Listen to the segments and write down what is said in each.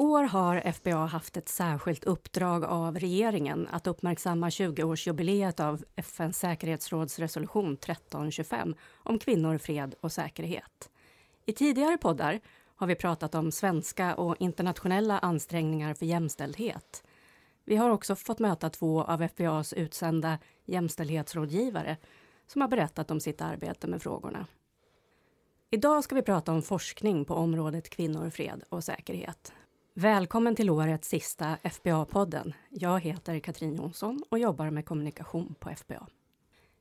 år har FBA haft ett särskilt uppdrag av regeringen att uppmärksamma 20-årsjubileet av FNs säkerhetsråds resolution 1325 om kvinnor, fred och säkerhet. I tidigare poddar har vi pratat om svenska och internationella ansträngningar för jämställdhet. Vi har också fått möta två av FBAs utsända jämställdhetsrådgivare som har berättat om sitt arbete med frågorna. Idag ska vi prata om forskning på området kvinnor, fred och säkerhet. Välkommen till årets sista FBA-podden. Jag heter Katrin Jonsson och jobbar med kommunikation på FBA.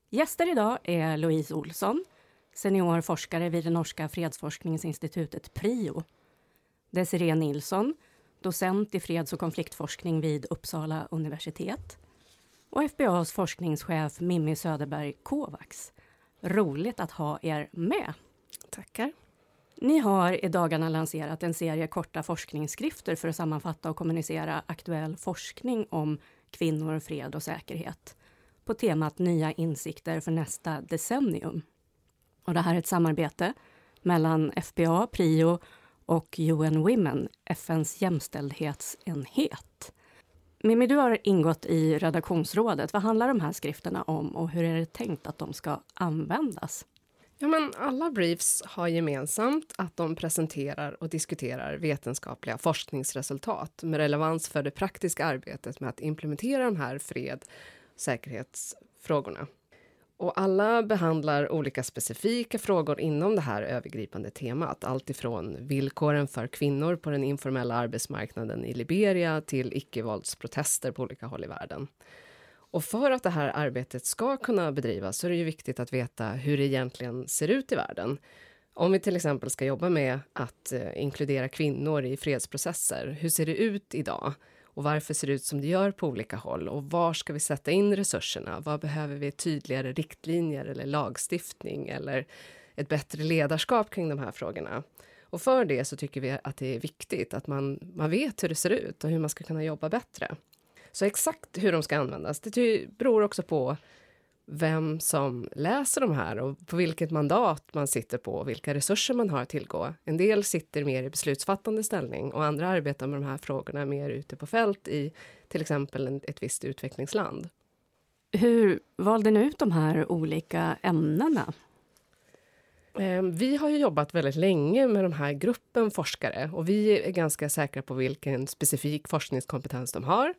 Gäster idag är Louise Olsson, senior forskare vid det norska fredsforskningsinstitutet PRIO. Desiree Nilsson, docent i freds och konfliktforskning vid Uppsala universitet. Och FBAs forskningschef Mimmi Söderberg Kovacs. Roligt att ha er med. Tackar. Ni har i dagarna lanserat en serie korta forskningsskrifter för att sammanfatta och kommunicera aktuell forskning om kvinnor, fred och säkerhet på temat Nya insikter för nästa decennium. Och det här är ett samarbete mellan FPA, PRIO och UN Women, FNs jämställdhetsenhet. Mimmi, du har ingått i redaktionsrådet. Vad handlar de här skrifterna om och hur är det tänkt att de ska användas? Ja, men alla briefs har gemensamt att de presenterar och diskuterar vetenskapliga forskningsresultat med relevans för det praktiska arbetet med att implementera de här fred och säkerhetsfrågorna. Och alla behandlar olika specifika frågor inom det här övergripande temat. Allt ifrån villkoren för kvinnor på den informella arbetsmarknaden i Liberia till icke-våldsprotester på olika håll i världen. Och för att det här arbetet ska kunna bedrivas så är det ju viktigt att veta hur det egentligen ser ut i världen. Om vi till exempel ska jobba med att eh, inkludera kvinnor i fredsprocesser, hur ser det ut idag? Och varför ser det ut som det gör på olika håll? Och var ska vi sätta in resurserna? Vad behöver vi tydligare riktlinjer eller lagstiftning eller ett bättre ledarskap kring de här frågorna? Och för det så tycker vi att det är viktigt att man, man vet hur det ser ut och hur man ska kunna jobba bättre. Så exakt hur de ska användas, det beror också på vem som läser de här och på vilket mandat man sitter på och vilka resurser man har att tillgå. En del sitter mer i beslutsfattande ställning och andra arbetar med de här frågorna mer ute på fält i till exempel ett visst utvecklingsland. Hur valde ni ut de här olika ämnena? Ehm, vi har jobbat väldigt länge med den här gruppen forskare och vi är ganska säkra på vilken specifik forskningskompetens de har.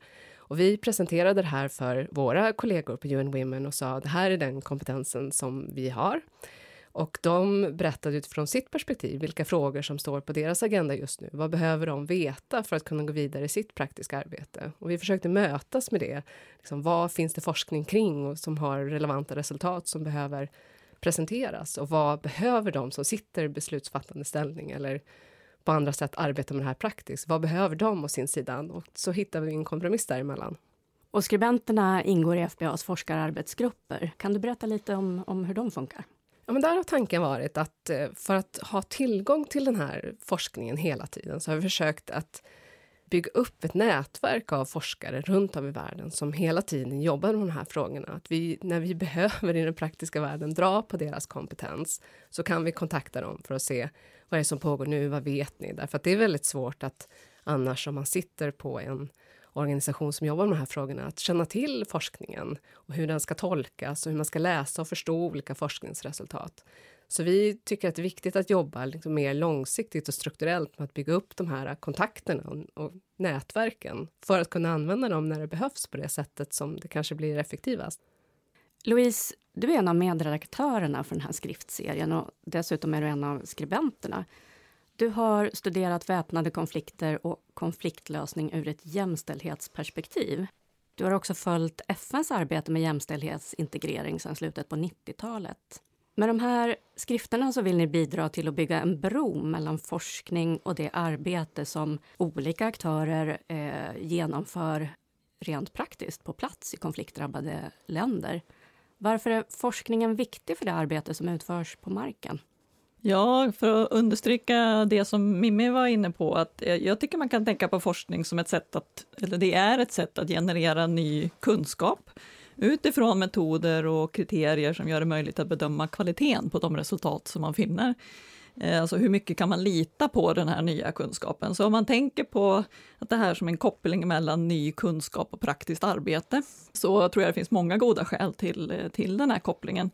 Och vi presenterade det här för våra kollegor på UN Women och sa att det här är den kompetensen som vi har. Och de berättade utifrån sitt perspektiv vilka frågor som står på deras agenda just nu. Vad behöver de veta för att kunna gå vidare i sitt praktiska arbete? Och vi försökte mötas med det. Liksom, vad finns det forskning kring och som har relevanta resultat som behöver presenteras? Och vad behöver de som sitter i beslutsfattande ställning eller på andra sätt arbeta med det här praktiskt. Vad behöver de å sin sida? Och så hittar vi en kompromiss däremellan. Och skribenterna ingår i FBAs forskararbetsgrupper. Kan du berätta lite om, om hur de funkar? Ja, men där har tanken varit att eh, för att ha tillgång till den här forskningen hela tiden så har vi försökt att bygga upp ett nätverk av forskare runt om i världen som hela tiden jobbar med de här frågorna. Att vi, när vi behöver i den praktiska världen dra på deras kompetens så kan vi kontakta dem för att se vad är det som pågår nu, vad vet ni? Därför att det är väldigt svårt att annars om man sitter på en organisation som jobbar med de här frågorna, att känna till forskningen och hur den ska tolkas och hur man ska läsa och förstå olika forskningsresultat. Så vi tycker att det är viktigt att jobba liksom mer långsiktigt och strukturellt med att bygga upp de här kontakterna och, och nätverken för att kunna använda dem när det behövs på det sättet som det kanske blir effektivast. Louise, du är en av medredaktörerna för den här skriftserien och dessutom är du en av skribenterna. Du har studerat väpnade konflikter och konfliktlösning ur ett jämställdhetsperspektiv. Du har också följt FNs arbete med jämställdhetsintegrering sedan slutet på 90-talet. Med de här skrifterna så vill ni bidra till att bygga en bro mellan forskning och det arbete som olika aktörer eh, genomför rent praktiskt på plats i konfliktdrabbade länder. Varför är forskningen viktig för det arbete som utförs på marken? Ja, för att understryka det som Mimmi var inne på, att jag tycker man kan tänka på forskning som ett sätt att, eller det är ett sätt att generera ny kunskap utifrån metoder och kriterier som gör det möjligt att bedöma kvaliteten på de resultat som man finner. Eh, alltså hur mycket kan man lita på den här nya kunskapen? Så om man tänker på att det här som en koppling mellan ny kunskap och praktiskt arbete, så tror jag det finns många goda skäl till, eh, till den här kopplingen.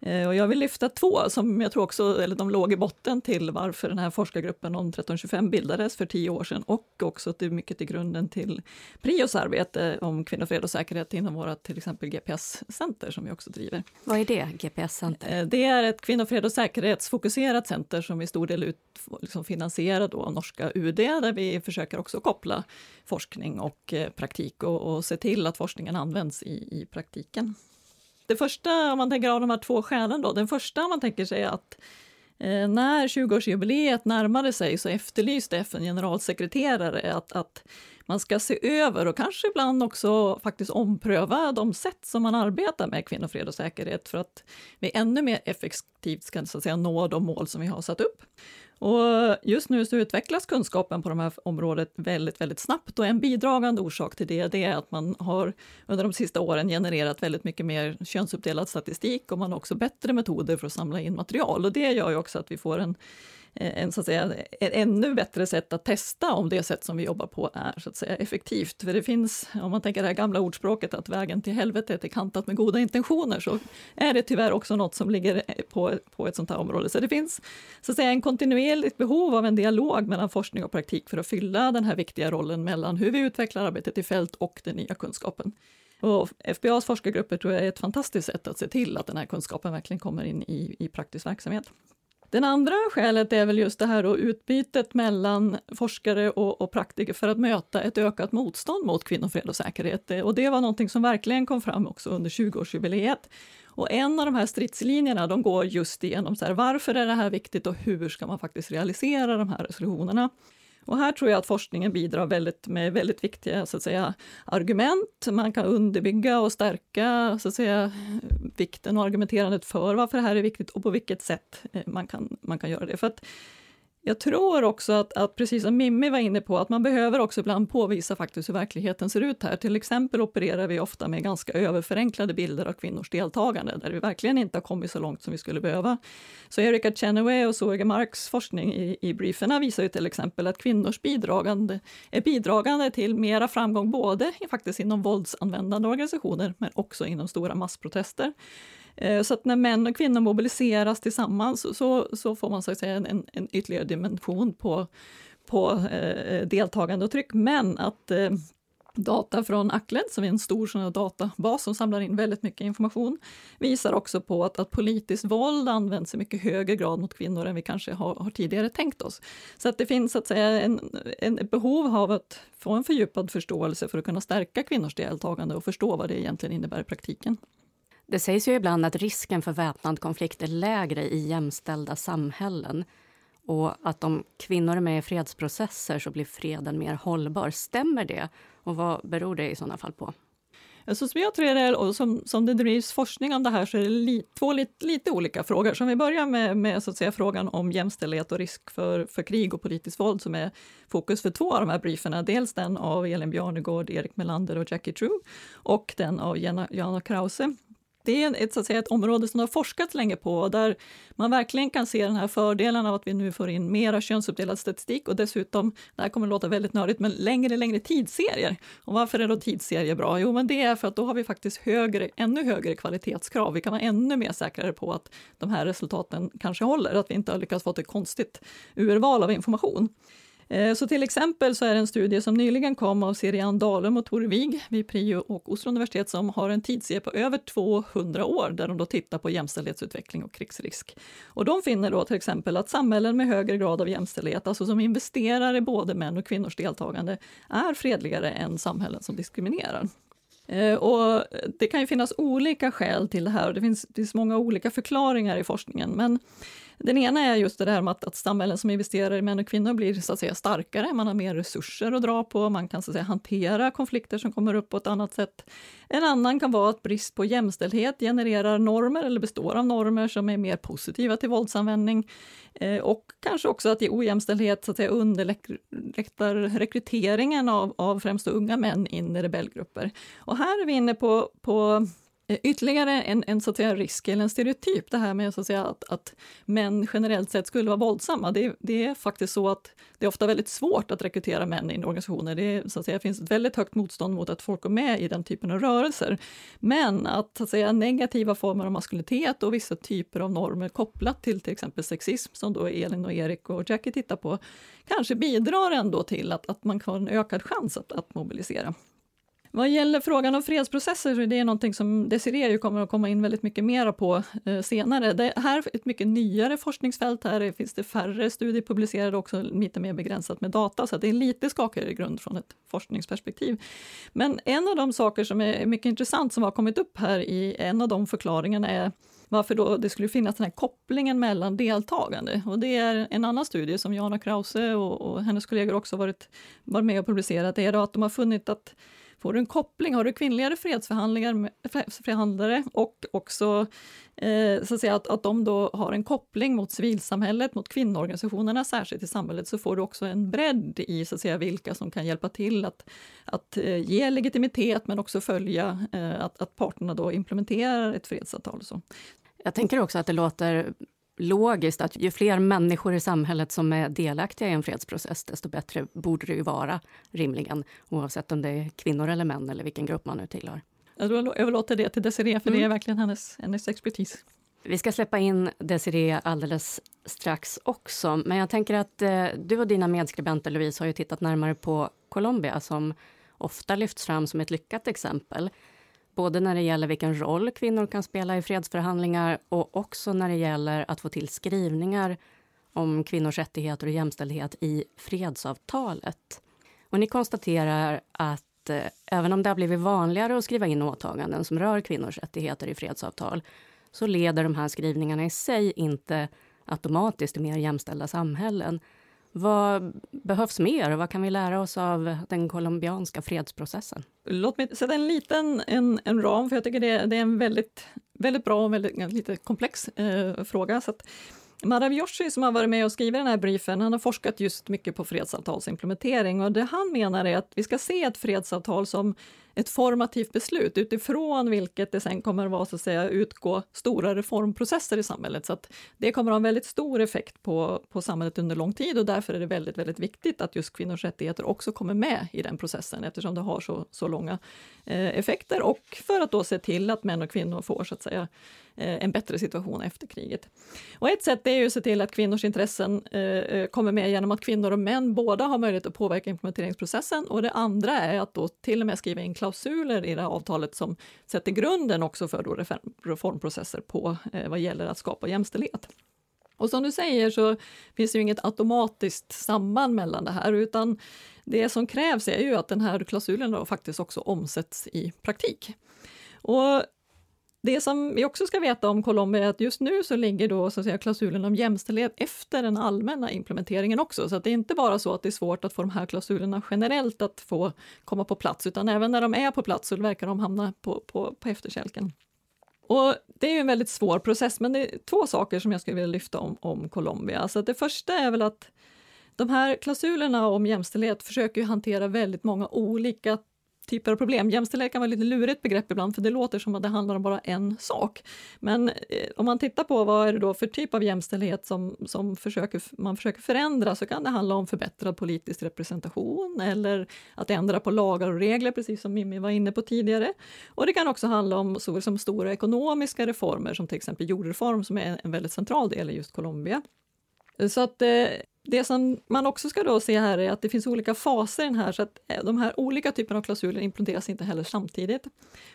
Eh, och jag vill lyfta två som jag tror också, eller de låg i botten till varför den här forskargruppen om 1325 bildades för tio år sedan och också till mycket till grunden till Prios arbete om kvinnofred och säkerhet inom våra till exempel GPS-center som vi också driver. Vad är det, GPS-center? Eh, det är ett kvinnofred och säkerhetsfokuserat center som i stor del ut, liksom finansierat av norska UD där vi försöker också koppla forskning och eh, praktik och, och se till att forskningen används i, i praktiken. Det första, om man tänker av de här två skälen då, den första man tänker sig att eh, när 20-årsjubileet närmade sig så efterlyste FN generalsekreterare att, att man ska se över och kanske ibland också faktiskt ompröva de sätt som man arbetar med kvinnofred och säkerhet för att vi ännu mer effektivt ska så att säga, nå de mål som vi har satt upp. Och just nu så utvecklas kunskapen på det här området väldigt, väldigt snabbt och en bidragande orsak till det, det är att man har under de sista åren genererat väldigt mycket mer könsuppdelad statistik och man har också bättre metoder för att samla in material och det gör ju också att vi får en Eh, en, så att säga, ett ännu bättre sätt att testa om det sätt som vi jobbar på är så att säga, effektivt. För det finns, om man tänker det här gamla ordspråket att vägen till helvetet är kantat med goda intentioner, så är det tyvärr också något som ligger eh, på, på ett sånt här område. Så det finns så att säga, en kontinuerligt behov av en dialog mellan forskning och praktik för att fylla den här viktiga rollen mellan hur vi utvecklar arbetet i fält och den nya kunskapen. Och FBAs forskargrupper tror jag är ett fantastiskt sätt att se till att den här kunskapen verkligen kommer in i, i praktisk verksamhet. Den andra skälet är väl just det här då, utbytet mellan forskare och, och, praktiker för att möta ett ökat motstånd mot kvinnofred och säkerhet. Och det var någonting som verkligen kom fram också under 20-årsjubileet. Och en av de här stridslinjerna de går just igenom så här, varför är det här viktigt och hur ska man faktiskt realisera de här resolutionerna. Och här tror jag att forskningen bidrar väldigt, med väldigt viktiga så att säga, argument. Man kan underbygga och stärka så att säga, vikten och argumenterandet för varför det här är viktigt och på vilket sätt eh, man kan, man kan göra det. För att jag tror också att, att, precis som Mimmi var inne på, att man behöver också ibland påvisa faktiskt hur verkligheten ser ut här. Till exempel opererar vi ofta med ganska överförenklade bilder av kvinnors deltagande, där vi verkligen inte har kommit så långt som vi skulle behöva. Så Erika Chenoweth och Sorge Marks forskning i, i brieferna visar ju till exempel att kvinnors bidragande är bidragande till mera framgång, både faktiskt inom våldsanvändande organisationer, men också inom stora massprotester. Eh, så att när män och kvinnor mobiliseras tillsammans så, så får man så att säga en, en ytterligare dimension på, på eh, deltagande och tryck. Men att eh, data från Acled, som är en stor sån databas som samlar in väldigt mycket information, visar också på att, att politiskt våld används i mycket högre grad mot kvinnor än vi kanske har, har tidigare tänkt oss. Så att det finns så att säga en, en behov av att få en fördjupad förståelse för att kunna stärka kvinnors deltagande och förstå vad det egentligen innebär i praktiken. Det sägs ju ibland att risken för väpnad konflikt är lägre i jämställda samhällen och att om kvinnor är med i fredsprocesser så blir freden mer hållbar. Stämmer det? Och vad beror det i sådana fall på? Så som jag tror det, och som, som det drivs forskning om det här, så är det li, två lite, lite olika frågor. Så om vi börjar med, med så att säga, frågan om jämställdhet och risk för, för krig och politiskt våld, som är fokus för två av de här brieferna. Dels den av Elin Bjarnegård, Erik Melander och Jackie True, och den av Jana Krause det är ett, så att säga, ett område som det har forskats länge på, där man verkligen kan se den här fördelen av att vi nu får in mera könsuppdelad statistik och dessutom, det här kommer att låta väldigt nördigt, men längre, längre tidsserier. Och varför är då tidsserier bra? Jo, men det är för att då har vi faktiskt högre, ännu högre kvalitetskrav. Vi kan vara ännu mer säkrare på att de här resultaten kanske håller, att vi inte har lyckats få ett konstigt urval av information. Eh, så till exempel så är det en studie som nyligen kom av Sirian Dalum och Tore Wig vid Prio och Oslo universitet som har en tidsserie på över 200 år där de då tittar på jämställdhetsutveckling och krigsrisk. Och de finner då till exempel att samhällen med högre grad av jämställdhet, alltså som investerar i både män och kvinnors deltagande, är fredligare än samhällen som diskriminerar. Eh, och det kan ju finnas olika skäl till det här och det finns, det finns många olika förklaringar i forskningen. Men den ena är just det här med att, att samhällen som investerar i män och kvinnor blir så att säga starkare, man har mer resurser att dra på, man kan så att säga hantera konflikter som kommer upp på ett annat sätt. En annan kan vara att brist på jämställdhet genererar normer eller består av normer som är mer positiva till våldsanvändning. Eh, och kanske också att ojämställdhet så att säga, underlättar rekryteringen av, av främst unga män in i rebellgrupper. Och här är vi inne på, på Eh, ytterligare en, en, så att säga, risk eller en stereotyp, det här med så att, säga, att, att män generellt sett skulle vara våldsamma. Det, det, är faktiskt så att det är ofta väldigt svårt att rekrytera män in i organisationer. Det, så att säga, finns ett väldigt högt motstånd mot att folk går med i den typen av rörelser. Men att, så att säga, negativa former av maskulinitet och vissa typer av normer kopplat till till exempel sexism, som då Elin och Erik och Jackie tittar på, kanske bidrar ändå till att, att man får en ökad chans att, att mobilisera. Vad gäller frågan om fredsprocesser så är det någonting som Desiree kommer att komma in väldigt mycket mera på eh, senare. Det här är ett mycket nyare forskningsfält. Här finns det färre studier publicerade, också lite mer begränsat med data, så det är lite skakigare grund från ett forskningsperspektiv. Men en av de saker som är mycket intressant som har kommit upp här i en av de förklaringarna är varför då det skulle finnas den här kopplingen mellan deltagande. Och det är en annan studie som Jana Krause och, och hennes kollegor också varit, varit med och publicerat, det är då att de har funnit att får du en koppling, har du kvinnligare fredsförhandlare och också eh, så att, säga, att, att de då har en koppling mot civilsamhället, mot kvinnoorganisationerna särskilt i samhället, så får du också en bredd i så att säga, vilka som kan hjälpa till att, att eh, ge legitimitet men också följa eh, att, att parterna då implementerar ett fredsavtal. Så. Jag tänker också att det låter logiskt att ju fler människor i samhället som är delaktiga i en fredsprocess, desto bättre borde det ju vara rimligen, oavsett om det är kvinnor eller män eller vilken grupp man nu tillhör. Jag överlåter det till Desiree, för mm. det är verkligen hennes, hennes expertis. Vi ska släppa in Desiree alldeles strax också, men jag tänker att eh, du och dina medskribenter Louise har ju tittat närmare på Colombia som ofta lyfts fram som ett lyckat exempel både när det gäller vilken roll kvinnor kan spela i fredsförhandlingar och också när det gäller att få till skrivningar om kvinnors rättigheter och jämställdhet i fredsavtalet. Och ni konstaterar att eh, även om det har blivit vanligare att skriva in åtaganden som rör kvinnors rättigheter i fredsavtal så leder de här skrivningarna i sig inte automatiskt till mer jämställda samhällen. Vad behövs mer och vad kan vi lära oss av den colombianska fredsprocessen? Låt mig sätta en liten en, en ram, för jag tycker det, det är en väldigt, väldigt bra och väldigt, lite komplex eh, fråga. Så att, Madhav som har varit med och skrivit den här briefen, han har forskat just mycket på fredsavtalsimplementering och det han menar är att vi ska se ett fredsavtal som ett formativt beslut utifrån vilket det sen kommer att vara, så att säga, utgå stora reformprocesser i samhället. Så att det kommer att ha en väldigt stor effekt på, på samhället under lång tid och därför är det väldigt, väldigt viktigt att just kvinnors rättigheter också kommer med i den processen eftersom det har så, så långa eh, effekter och för att då se till att män och kvinnor får så att säga eh, en bättre situation efter kriget. Och ett sätt är ju att se till att kvinnors intressen eh, eh kommer med genom att kvinnor och män båda har möjlighet att påverka implementeringsprocessen och det andra är att då till och med skriva in klausuler i det här avtalet som sätter grunden också för då reformprocesser på eh, vad gäller att skapa jämställdhet. Och som du säger så finns det ju inget automatiskt samband mellan det här, utan det som krävs är ju att den här klausulen då faktiskt också omsätts i praktik. Och det som vi också ska veta om Colombia är att just nu så ligger då så att säga, klausulen om jämställdhet efter den allmänna implementeringen också, så att det är inte bara så att det är svårt att få de här klausulerna generellt att få komma på plats, utan även när de är på plats så verkar de hamna på, på, på efterkälken. Och det är ju en väldigt svår process, men det är två saker som jag skulle vilja lyfta om, om Colombia. Alltså det första är väl att de här klausulerna om jämställdhet försöker hantera väldigt många olika typer av problem. Jämställdhet kan vara lite lurigt begrepp ibland, för det låter som att det handlar om bara en sak. Men eh, om man tittar på vad är det då för typ av jämställdhet som, som försöker, man försöker förändra, så kan det handla om förbättrad politisk representation eller att ändra på lagar och regler, precis som Mimmi var inne på tidigare. Och det kan också handla om så, som stora ekonomiska reformer, som till exempel jordreform, som är en väldigt central del i just Colombia. Så att eh, det som man också ska då se här är att det finns olika faser i den här, så att eh, de här olika typerna av klausuler implementeras inte heller samtidigt.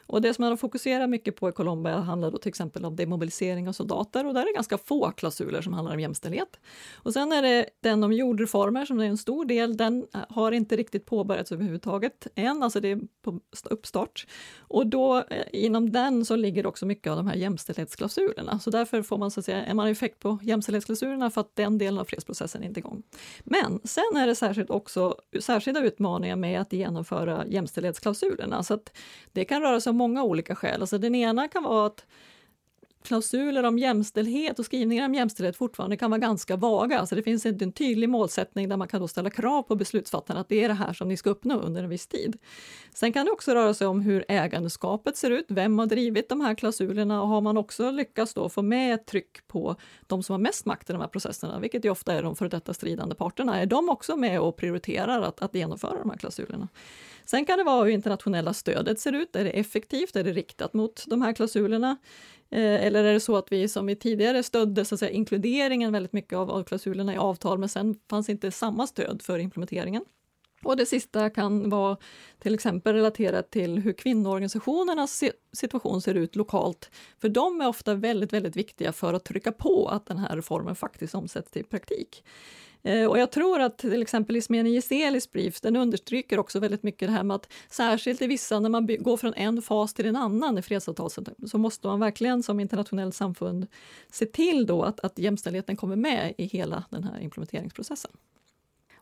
Och det som man har fokuserat mycket på i Colombia handlar då till exempel om demobilisering av soldater och där är det ganska få klausuler som handlar om jämställdhet. Och sen är det den om jordreformer som är en stor del, den eh, har inte riktigt påbörjats överhuvudtaget än, alltså det är på uppstart. Och då eh, inom den så ligger också mycket av de här jämställdhetsklausulerna, så därför får man så att säga, en effekt på jämställdhetsklausulerna för att den delen av fredsprocessen inte igång. Men sen är det särskilt också särskilda utmaningar med att genomföra jämställdhetsklausulerna, så att det kan röra sig om många olika skäl. Alltså den ena kan vara att klausuler om jämställdhet och skrivningar om jämställdhet fortfarande kan vara ganska vaga. så det finns inte en tydlig målsättning där man kan då ställa krav på beslutsfattarna att det är det här som ni ska uppnå under en viss tid. Sen kan det också röra sig om hur ägandeskapet ser ut. Vem har drivit de här klausulerna och har man också lyckats då få med ett tryck på de som har mest makt i de här processerna, vilket ju ofta är de före detta stridande parterna. Är de också med och prioriterar att, att genomföra de här klausulerna? Sen kan det vara hur internationella stödet ser ut. Är det effektivt? Är det riktat mot de här klausulerna? Eh, eller är det så att vi som vi tidigare stödde så att säga, inkluderingen väldigt mycket av, av klausulerna i avtal, men sen fanns inte samma stöd för implementeringen? Och det sista kan vara till exempel relaterat till hur kvinnoorganisationernas situation ser ut lokalt. För de är ofta väldigt, väldigt viktiga för att trycka på att den här reformen faktiskt omsätts i praktik. Eh, och jag tror att till exempel Ismene Giselis brief, den understryker också väldigt mycket det här med att särskilt i vissa, när man går från en fas till en annan i fredsavtalet, så måste man verkligen som internationellt samfund se till då att, att jämställdheten kommer med i hela den här implementeringsprocessen.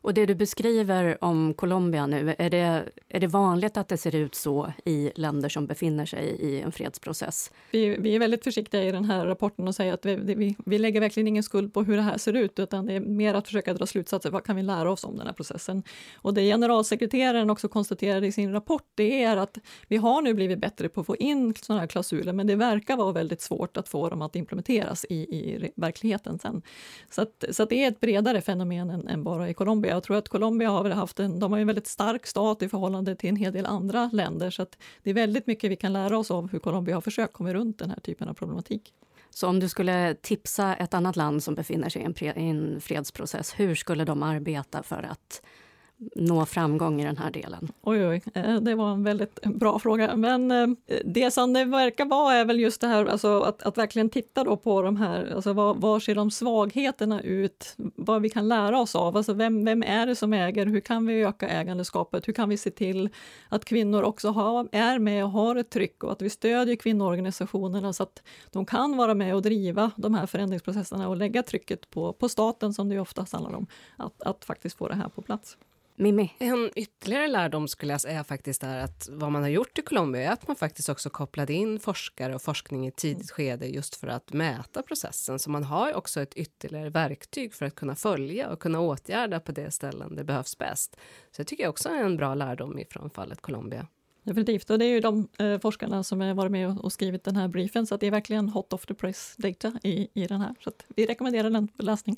Och det du beskriver om Colombia nu, är det, är det vanligt att det ser ut så i länder som befinner sig i en fredsprocess? Vi, vi är väldigt försiktiga i den här rapporten och säger att vi, vi, vi, lägger verkligen ingen skuld på hur det här ser ut, utan det är mer att försöka dra slutsatser. Vad kan vi lära oss om den här processen? Och det generalsekreteraren också konstaterade i sin rapport, det är att vi har nu blivit bättre på att få in sådana här klausuler, men det verkar vara väldigt svårt att få dem att implementeras i, i verkligheten sen. Så, att, så att det är ett bredare fenomen än, än bara i Colombia. Jag tror att Colombia har haft en, de har en väldigt stark stat i förhållande till en hel del andra länder, så att det är väldigt mycket vi kan lära oss av hur Colombia har försökt komma runt den här typen av problematik. Så om du skulle tipsa ett annat land som befinner sig i en, i en fredsprocess, hur skulle de arbeta för att nå framgång i den här delen? Oj, oj, eh, det var en väldigt bra fråga. Men eh, det som det verkar vara är väl just det här alltså att, att verkligen titta då på de här, alltså var, var ser de svagheterna ut? Vad vi kan lära oss av? Alltså vem, vem är det som äger? Hur kan vi öka ägandeskapet? Hur kan vi se till att kvinnor också har, är med och har ett tryck och att vi stödjer kvinnoorganisationerna så att de kan vara med och driva de här förändringsprocesserna och lägga trycket på, på staten som det ju oftast handlar om, att, att faktiskt få det här på plats. Mimmi? En ytterligare lärdom skulle jag säga faktiskt är att vad man har gjort i Colombia är att man faktiskt också kopplade in forskare och forskning i tidigt skede just för att mäta processen. Så man har också ett ytterligare verktyg för att kunna följa och kunna åtgärda på det ställen det behövs bäst. Så jag tycker också är en bra lärdom ifrån fallet Colombia. Definitivt, och det är ju de eh, forskarna som har varit med och, och, skrivit den här briefen, så det är verkligen hot off the press data i, i den här. Så vi rekommenderar den för läsning.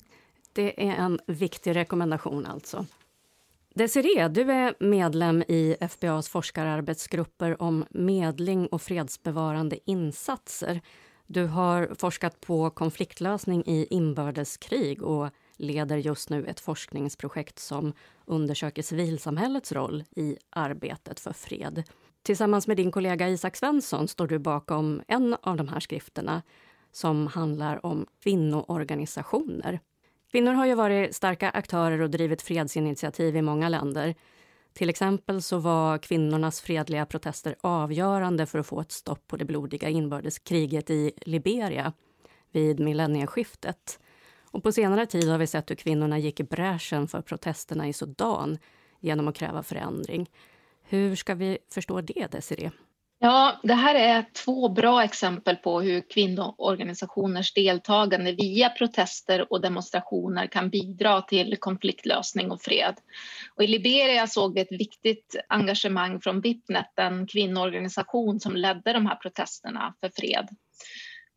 Det är en viktig rekommendation alltså. Desiree, du är medlem i FBAs forskararbetsgrupper om medling och fredsbevarande insatser. Du har forskat på konfliktlösning i inbördeskrig och leder just nu ett forskningsprojekt som undersöker civilsamhällets roll i arbetet för fred. Tillsammans med din kollega Isak Svensson står du bakom en av de här skrifterna som handlar om kvinnoorganisationer. Kvinnor har ju varit starka aktörer och drivit fredsinitiativ i många länder. Till exempel så var kvinnornas fredliga protester avgörande för att få ett stopp på det blodiga inbördeskriget i Liberia vid millennieskiftet. Och på senare tid har vi sett hur kvinnorna gick i bräschen för protesterna i Sudan genom att kräva förändring. Hur ska vi förstå det, Desiree? Ja, det här är två bra exempel på hur kvinnoorganisationers deltagande via protester och demonstrationer kan bidra till konfliktlösning och fred. Och I Liberia såg vi ett viktigt engagemang från Vipnet, en kvinnoorganisation som ledde de här protesterna för fred.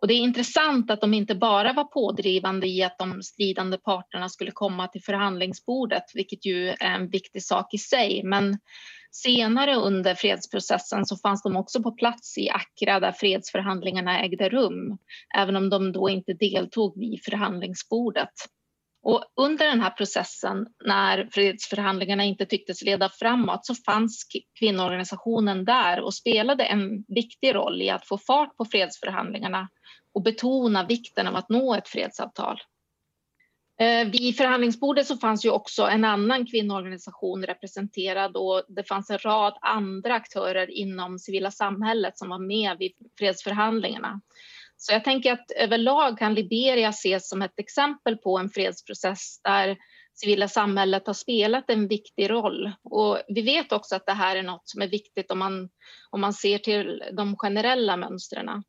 Och det är intressant att de inte bara var pådrivande i att de stridande parterna skulle komma till förhandlingsbordet, vilket ju är en viktig sak i sig, men Senare under fredsprocessen så fanns de också på plats i Accra där fredsförhandlingarna ägde rum, även om de då inte deltog vid förhandlingsbordet. Och under den här processen, när fredsförhandlingarna inte tycktes leda framåt, så fanns kvinnoorganisationen där och spelade en viktig roll i att få fart på fredsförhandlingarna och betona vikten av att nå ett fredsavtal. Eh, vid förhandlingsbordet så fanns ju också en annan kvinnoorganisation representerad och det fanns en rad andra aktörer inom civila samhället som var med vid fredsförhandlingarna. Så jag tänker att överlag kan Liberia ses som ett exempel på en fredsprocess där civila samhället har spelat en viktig roll. Och vi vet också att det här är något som är viktigt om man, om man ser till de generella mönstren.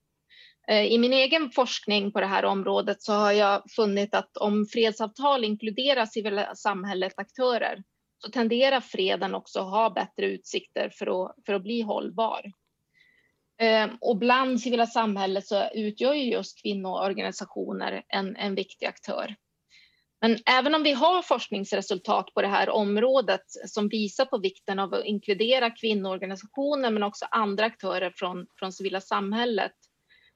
Eh, I min egen forskning på det här området så har jag funnit att om fredsavtal inkluderar civila samhällets aktörer så tenderar freden också att ha bättre utsikter för att, för att bli hållbar. Eh, och bland civila samhället så utgör ju just kvinnoorganisationer en, en viktig aktör. Men även om vi har forskningsresultat på det här området som visar på vikten av att inkludera kvinnoorganisationer men också andra aktörer från, från civila samhället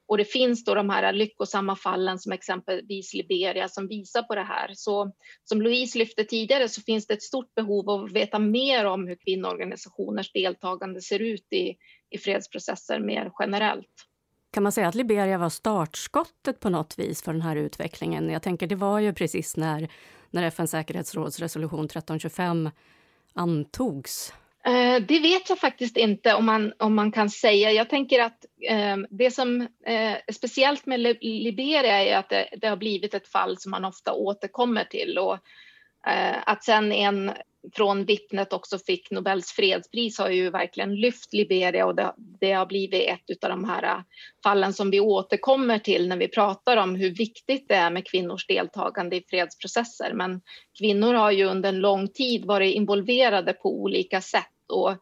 och det finns då de här lyckosamma fallen som exempelvis Liberia som visar på det här. Så som Louise lyfte tidigare så finns det ett stort behov av att veta mer om hur kvinnoorganisationers deltagande ser ut i, i fredsprocesser mer generellt. Kan man säga att Liberia var startskottet på något vis för den här utvecklingen? Jag tänker det var ju precis när, när FNs säkerhetsråds resolution 1325 antogs. Eh, det vet jag faktiskt inte om man, om man kan säga. Jag tänker att eh, det som eh, är speciellt med Liberia är att det, det, har blivit ett fall som man ofta återkommer till och eh, att sen en från vittnet också fick Nobels fredspris har ju verkligen lyft Liberia och det, det har blivit ett av de här eh, fallen som vi återkommer till när vi pratar om hur viktigt det är med kvinnors deltagande i fredsprocesser. Men kvinnor har ju under en lång tid varit involverade på olika sätt och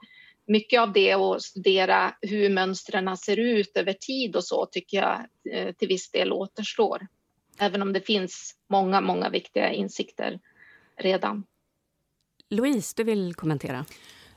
mycket av det att studera hur mönstren ser ut över tid och så tycker jag eh, till viss del återstår. Även om det finns många, många viktiga insikter redan. Louise, du vill kommentera?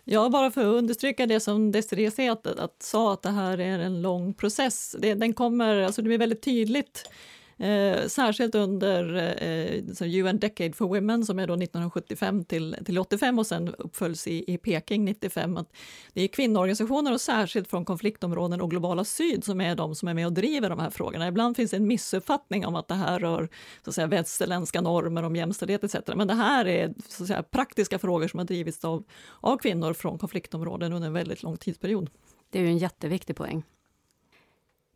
Ja, bara för att understryka det som Desirée sa, att, att, sa att det här är en lång process. Det, den kommer, alltså det blir väldigt tydligt Eh, särskilt under eh, UN Decade for Women som är då 1975 till, till 85 och sen uppföljs i, i Peking 95. Att det är kvinnoorganisationer och särskilt från konfliktområden och globala syd som är de som är med och driver de här frågorna. Ibland finns en missuppfattning om att det här rör så att säga, västerländska normer om jämställdhet etc. Men det här är så att säga, praktiska frågor som har drivits av, av kvinnor från konfliktområden under en väldigt lång tidsperiod. Det är ju en jätteviktig poäng.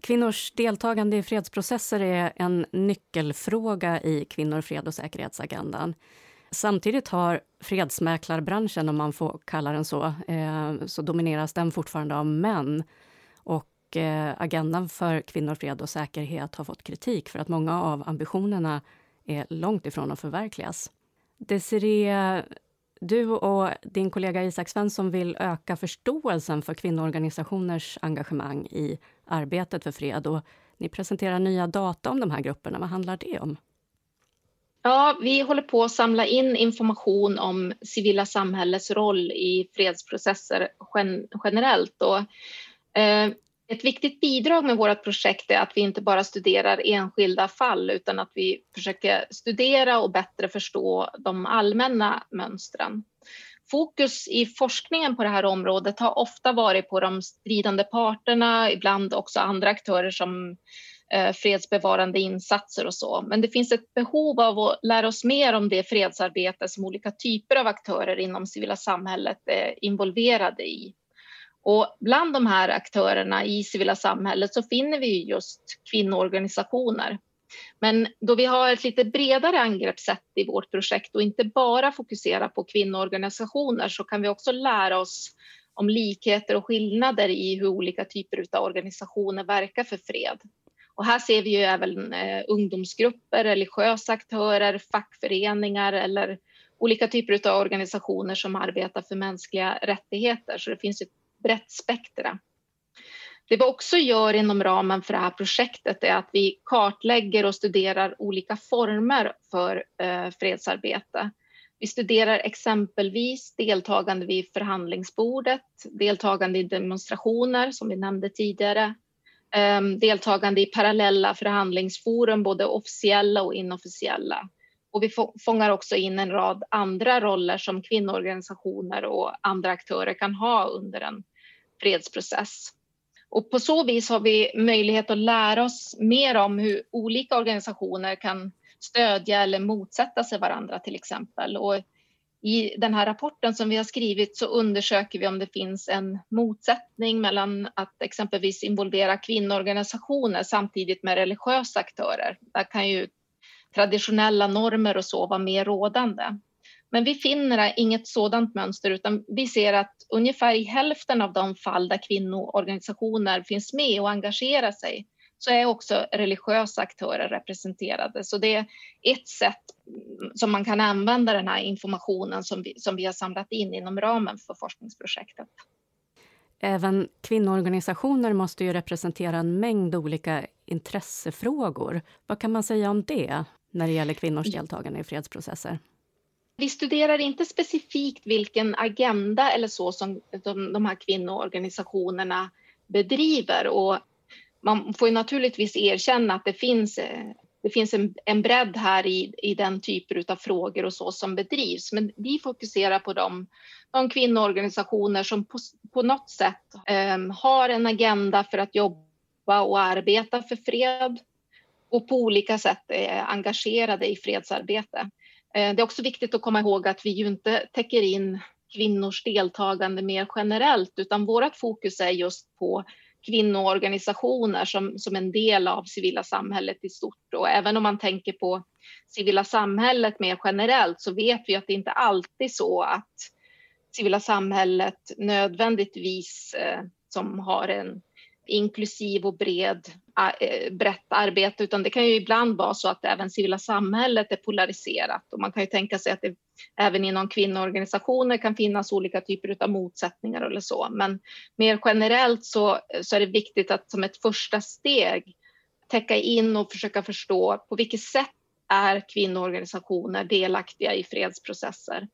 Kvinnors deltagande i fredsprocesser är en nyckelfråga i kvinnor, fred och säkerhetsagendan. Samtidigt har fredsmäklarbranschen, om man får kalla den så, eh, så domineras den fortfarande av män. Och eh, agendan för kvinnor, fred och säkerhet har fått kritik för att många av ambitionerna är långt ifrån att förverkligas. Desiree, du och din kollega Isak Svensson vill öka förståelsen för kvinnoorganisationers engagemang i arbetet för fred. Och ni presenterar nya data om de här grupperna. Vad handlar det om? Ja, vi håller på att samla in information om civila samhällets roll i fredsprocesser gen generellt. Och, eh, ett viktigt bidrag med vårt projekt är att vi inte bara studerar enskilda fall utan att vi försöker studera och bättre förstå de allmänna mönstren. Fokus i forskningen på det här området har ofta varit på de stridande parterna, ibland också andra aktörer som eh, fredsbevarande insatser och så. Men det finns ett behov av att lära oss mer om det fredsarbete som olika typer av aktörer inom civila samhället är involverade i. Och bland de här aktörerna i civila samhället så finner vi just kvinnoorganisationer. Men då vi har ett lite bredare angreppssätt i vårt projekt och inte bara fokuserar på kvinnoorganisationer så kan vi också lära oss om likheter och skillnader i hur olika typer av organisationer verkar för fred. Och här ser vi ju även eh, ungdomsgrupper, religiösa aktörer, fackföreningar eller olika typer av organisationer som arbetar för mänskliga rättigheter. Så det finns ett brett spektra. Det vi också gör inom ramen för det här projektet är att vi kartlägger och studerar olika former för eh, fredsarbete. Vi studerar exempelvis deltagande vid förhandlingsbordet, deltagande i demonstrationer som vi nämnde tidigare, eh, deltagande i parallella förhandlingsforum, både officiella och inofficiella. Och vi fångar också in en rad andra roller som kvinnoorganisationer och andra aktörer kan ha under en fredsprocess. Och på så vis har vi möjlighet att lära oss mer om hur olika organisationer kan stödja eller motsätta sig varandra till exempel. Och I den här rapporten som vi har skrivit så undersöker vi om det finns en motsättning mellan att exempelvis involvera kvinnoorganisationer samtidigt med religiösa aktörer. Där kan ju traditionella normer och så vara mer rådande. Men vi finner inget sådant mönster utan vi ser att ungefär i hälften av de fall där kvinnoorganisationer finns med och engagerar sig så är också religiösa aktörer representerade. Så det är ett sätt som man kan använda den här informationen som vi, som vi har samlat in inom ramen för forskningsprojektet. Även kvinnoorganisationer måste ju representera en mängd olika intressefrågor. Vad kan man säga om det när det gäller kvinnors deltagande i fredsprocesser? Vi studerar inte specifikt vilken agenda eller så som de, de här kvinnoorganisationerna bedriver och man får ju naturligtvis erkänna att det finns, det finns en, en bredd här i, i den typen av frågor och så som bedrivs. Men vi fokuserar på de, de kvinnoorganisationer som på, på något sätt eh, har en agenda för att jobba och arbeta för fred och på olika sätt är engagerade i fredsarbete. Eh, det är också viktigt att komma ihåg att vi ju inte täcker in kvinnors deltagande mer generellt utan vårt fokus är just på kvinnoorganisationer som, som en del av civila samhället i stort. Och även om man tänker på civila samhället mer generellt så vet vi att det inte alltid är så att civila samhället nödvändigtvis eh, som har en inklusiv och bred, eh, brett arbete utan det kan ju ibland vara så att även civila samhället är polariserat och man kan ju tänka sig att det även inom kvinnoorganisationer kan finnas olika typer av motsättningar eller så. Men mer generellt så, så är det viktigt att som ett första steg täcka in och försöka förstå på vilket sätt är kvinnoorganisationer delaktiga i fredsprocesser?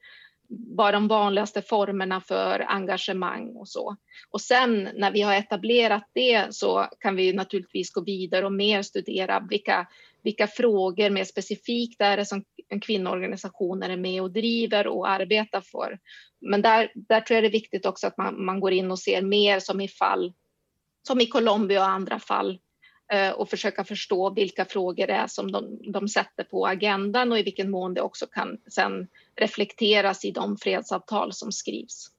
Vad de vanligaste formerna för engagemang och så. Och sen när vi har etablerat det så kan vi naturligtvis gå vidare och mer studera vilka, vilka frågor mer specifikt är det som kvinnoorganisationer är med och driver och arbetar för. Men där, där tror jag det är viktigt också att man, man går in och ser mer som i fall som i Colombia och andra fall eh, och försöka förstå vilka frågor det är som de, de sätter på agendan och i vilken mån det också kan sen reflekteras i de fredsavtal som skrivs.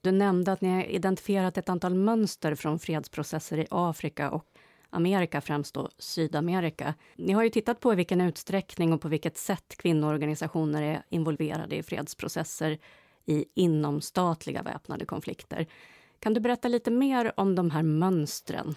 Du nämnde att ni har identifierat ett antal mönster från fredsprocesser i Afrika och Amerika, främst då Sydamerika. Ni har ju tittat på i vilken utsträckning och på vilket sätt kvinnoorganisationer är involverade i fredsprocesser i inomstatliga väpnade konflikter. Kan du berätta lite mer om de här mönstren?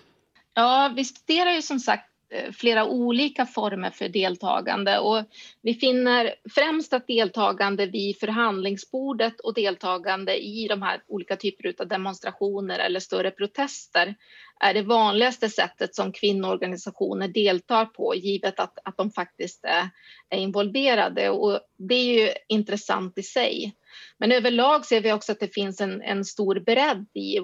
Ja, vi studerar ju som sagt Eh, flera olika former för deltagande. Och vi finner främst att deltagande vid förhandlingsbordet och deltagande i de här olika typer av demonstrationer eller större protester är det vanligaste sättet som kvinnoorganisationer deltar på givet att, att de faktiskt är, är involverade. Och det är ju intressant i sig. Men överlag ser vi också att det finns en, en stor bredd i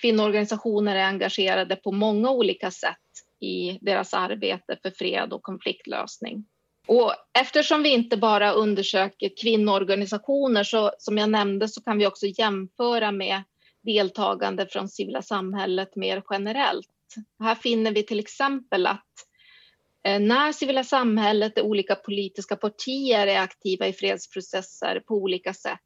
kvinnoorganisationer är engagerade på många olika sätt i deras arbete för fred och konfliktlösning. Och eftersom vi inte bara undersöker kvinnoorganisationer så som jag nämnde så kan vi också jämföra med deltagande från civila samhället mer generellt. Här finner vi till exempel att eh, när civila samhället och olika politiska partier är aktiva i fredsprocesser på olika sätt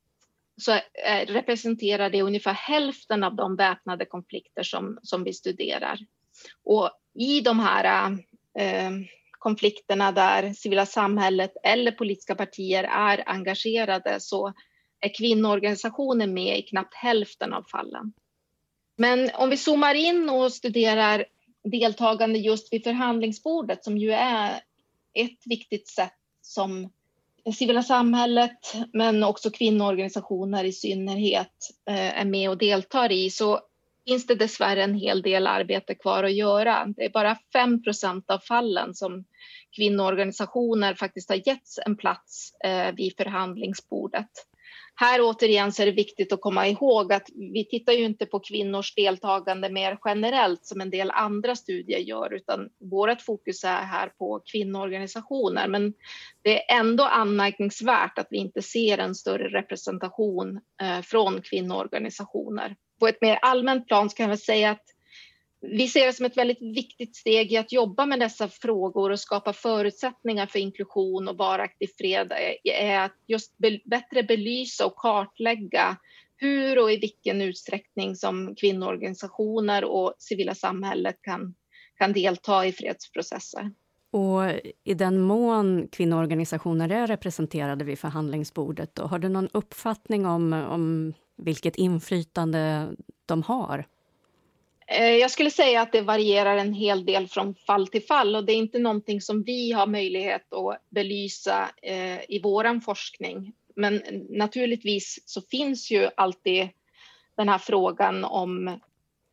så eh, representerar det ungefär hälften av de väpnade konflikter som, som vi studerar. Och i de här eh, konflikterna där civila samhället eller politiska partier är engagerade så är kvinnoorganisationer med i knappt hälften av fallen. Men om vi zoomar in och studerar deltagande just vid förhandlingsbordet som ju är ett viktigt sätt som civila samhället men också kvinnoorganisationer i synnerhet eh, är med och deltar i så finns det dessvärre en hel del arbete kvar att göra. Det är bara 5% av fallen som kvinnoorganisationer faktiskt har getts en plats eh, vid förhandlingsbordet. Här återigen så är det viktigt att komma ihåg att vi tittar ju inte på kvinnors deltagande mer generellt som en del andra studier gör, utan vårt fokus är här på kvinnoorganisationer. Men det är ändå anmärkningsvärt att vi inte ser en större representation eh, från kvinnoorganisationer på ett mer allmänt plan kan jag säga att vi ser det som ett väldigt viktigt steg i att jobba med dessa frågor och skapa förutsättningar för inklusion och varaktig fred är att just bättre belysa och kartlägga hur och i vilken utsträckning som kvinnoorganisationer och civila samhället kan, kan delta i fredsprocesser. Och i den mån kvinnoorganisationer är representerade vid förhandlingsbordet, då, har du någon uppfattning om, om vilket inflytande de har? Eh, jag skulle säga att det varierar en hel del från fall till fall och det är inte någonting som vi har möjlighet att belysa eh, i vår forskning. Men naturligtvis så finns ju alltid den här frågan om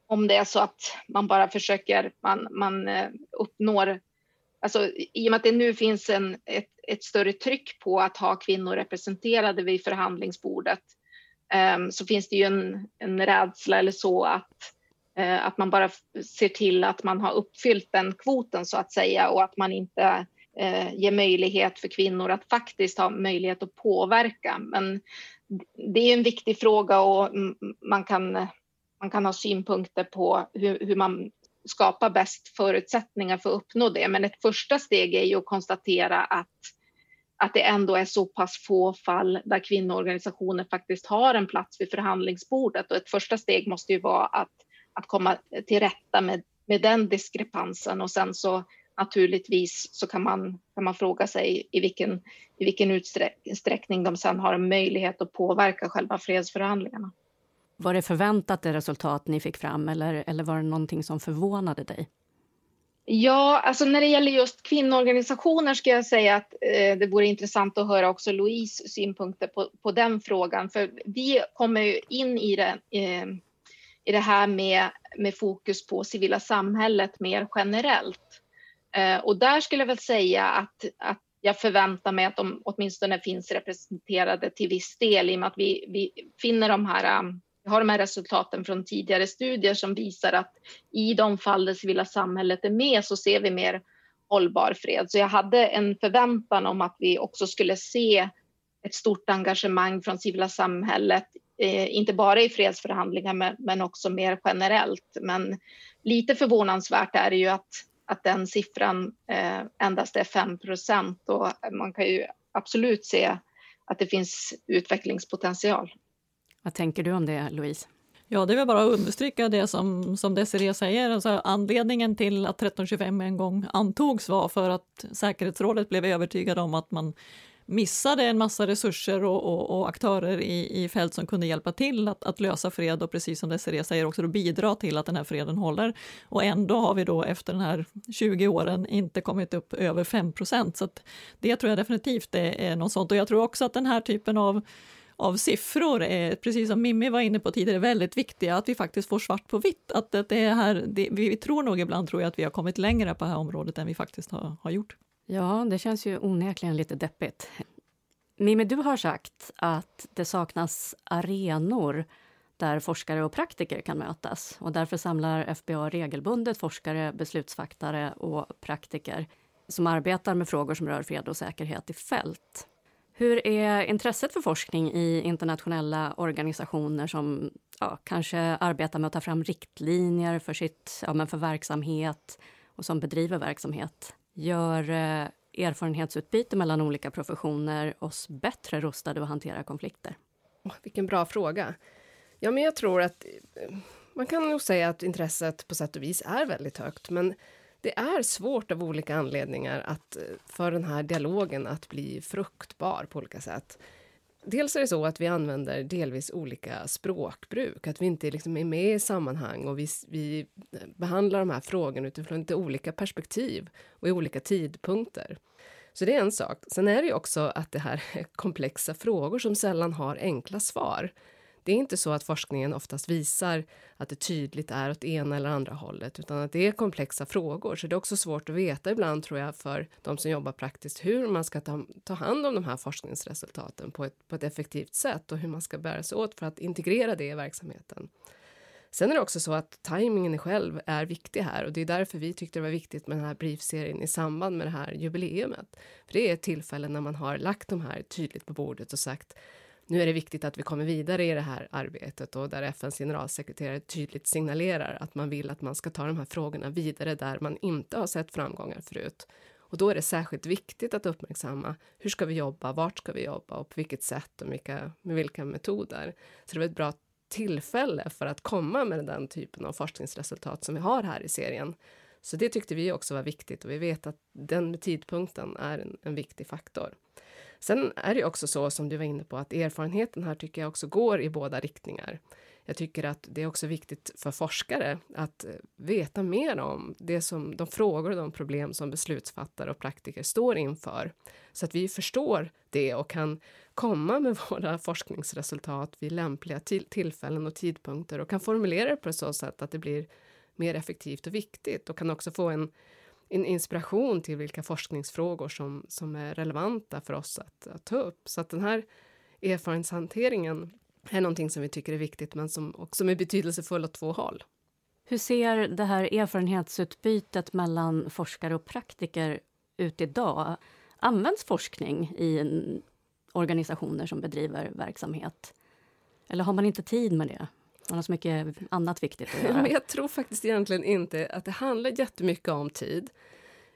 om det är så att man bara försöker, man, man eh, uppnår Alltså, I och med att det nu finns en, ett, ett större tryck på att ha kvinnor representerade vid förhandlingsbordet Ehm, så finns det ju en, en rädsla eller så att, eh, att man bara ser till att man har uppfyllt den kvoten så att säga och att man inte eh, ger möjlighet för kvinnor att faktiskt ha möjlighet att påverka. Men det är en viktig fråga och man kan man kan ha synpunkter på hur, hur man skapar bäst förutsättningar för att uppnå det. Men ett första steg är ju att konstatera att, att det ändå är så pass få fall där kvinnoorganisationer faktiskt har en plats vid förhandlingsbordet. Och ett första steg måste ju vara att, att komma till rätta med, med den diskrepansen och sen så naturligtvis så kan man, kan man fråga sig i vilken, i vilken utsträckning de sen har en möjlighet att påverka själva fredsförhandlingarna. Var det förväntat det resultat ni fick fram eller, eller var det någonting som förvånade dig? Ja, alltså när det gäller just kvinnoorganisationer ska jag säga att eh, det vore intressant att höra också Louise synpunkter på, på den frågan. För vi kommer ju in i det, eh, i det här med, med fokus på civila samhället mer generellt. Eh, och där skulle jag väl säga att, att jag förväntar mig att de åtminstone finns representerade till viss del i och med att vi, vi finner de här vi har de här resultaten från tidigare studier som visar att i de fall det civila samhället är med så ser vi mer hållbar fred. Så jag hade en förväntan om att vi också skulle se ett stort engagemang från civila samhället, eh, inte bara i fredsförhandlingar men, men, också mer generellt. Men lite förvånansvärt är det ju att, att den siffran eh, endast är 5 procent och man kan ju absolut se att det finns utvecklingspotential. Vad tänker du om det, Louise? Ja, det är väl bara att understryka det som, som Desiree säger. Alltså, anledningen till att 1325 en gång antogs var för att säkerhetsrådet blev övertygade om att man missade en massa resurser och, och, och aktörer i, i fält som kunde hjälpa till att, att, lösa fred och precis som Desiree säger också bidra till att den här freden håller. Och ändå har vi då efter den här 20 åren inte kommit upp över 5 procent. Så det tror jag definitivt är något sånt. Och jag tror också att den här typen av av siffror är, precis som Mimmi var inne på tidigare, väldigt viktiga, att vi faktiskt får svart på vitt. Att, att det är här, det, vi tror nog ibland tror jag att vi har kommit längre på det här området än vi faktiskt har, har gjort. Ja, det känns ju onekligen lite deppigt. Mimmi, du har sagt att det saknas arenor där forskare och praktiker kan mötas. Och därför samlar FBA regelbundet forskare, beslutsfattare och praktiker som arbetar med frågor som rör fred och säkerhet i fält. Hur är intresset för forskning i internationella organisationer som ja, kanske arbetar med att ta fram riktlinjer för, sitt, ja, men för verksamhet och som bedriver verksamhet? Gör eh, erfarenhetsutbyte mellan olika professioner oss bättre rustade att hantera konflikter? Oh, vilken bra fråga. Ja, men jag tror att eh, man kan nog säga att intresset på sätt och vis är väldigt högt, men det är svårt av olika anledningar att, eh, för den här dialogen att bli fruktbar på olika sätt. Dels är det så att vi använder delvis olika språkbruk, att vi inte liksom är med i sammanhang och vi, vi eh, behandlar de här frågorna utifrån lite olika perspektiv och i olika tidpunkter. Så det är en sak. Sen är det också att det här är komplexa frågor som sällan har enkla svar. Det är inte så att forskningen oftast visar att det tydligt är åt ena eller andra hållet, utan att det är komplexa frågor. Så det är också svårt att veta ibland, tror jag, för de som jobbar praktiskt, hur man ska ta, ta hand om de här forskningsresultaten på ett, på ett effektivt sätt och hur man ska bära sig åt för att integrera det i verksamheten. Sen är det också så att tajmingen själv är viktig här och det är därför vi tyckte det var viktigt med den här briefserien i samband med det här jubileumet. För det är ett tillfälle när man har lagt de här tydligt på bordet och sagt nu är det viktigt att vi kommer vidare i det här arbetet och där FNs generalsekreterare tydligt signalerar att man vill att man ska ta de här frågorna vidare där man inte har sett framgångar förut. Och då är det särskilt viktigt att uppmärksamma hur ska vi jobba, vart ska vi jobba och på vilket sätt och vilka, med vilka metoder. Så det var ett bra tillfälle för att komma med den typen av forskningsresultat som vi har här i serien. Så det tyckte vi också var viktigt och vi vet att den tidpunkten är en, en viktig faktor. Sen är det också så som du var inne på att erfarenheten här tycker jag också går i båda riktningar. jag tycker att det är också viktigt för forskare att eh, veta mer om det som, de frågor och de problem som beslutsfattare och praktiker står inför. Så att vi förstår det och kan komma med våra forskningsresultat vid lämpliga till tillfällen och tidpunkter och kan formulera det på ett så sätt att det blir mer effektivt och viktigt och kan också få en, en inspiration till vilka forskningsfrågor som, som är relevanta för oss att, att ta upp. Så att den här erfarenhetshanteringen är någonting som vi tycker är viktigt men som också är betydelsefull åt två håll. Hur ser det här erfarenhetsutbytet mellan forskare och praktiker ut idag? Används forskning i organisationer som bedriver verksamhet? Eller har man inte tid med det? Man har så mycket annat viktigt att göra. jag tror faktiskt egentligen inte att det handlar jättemycket om tid.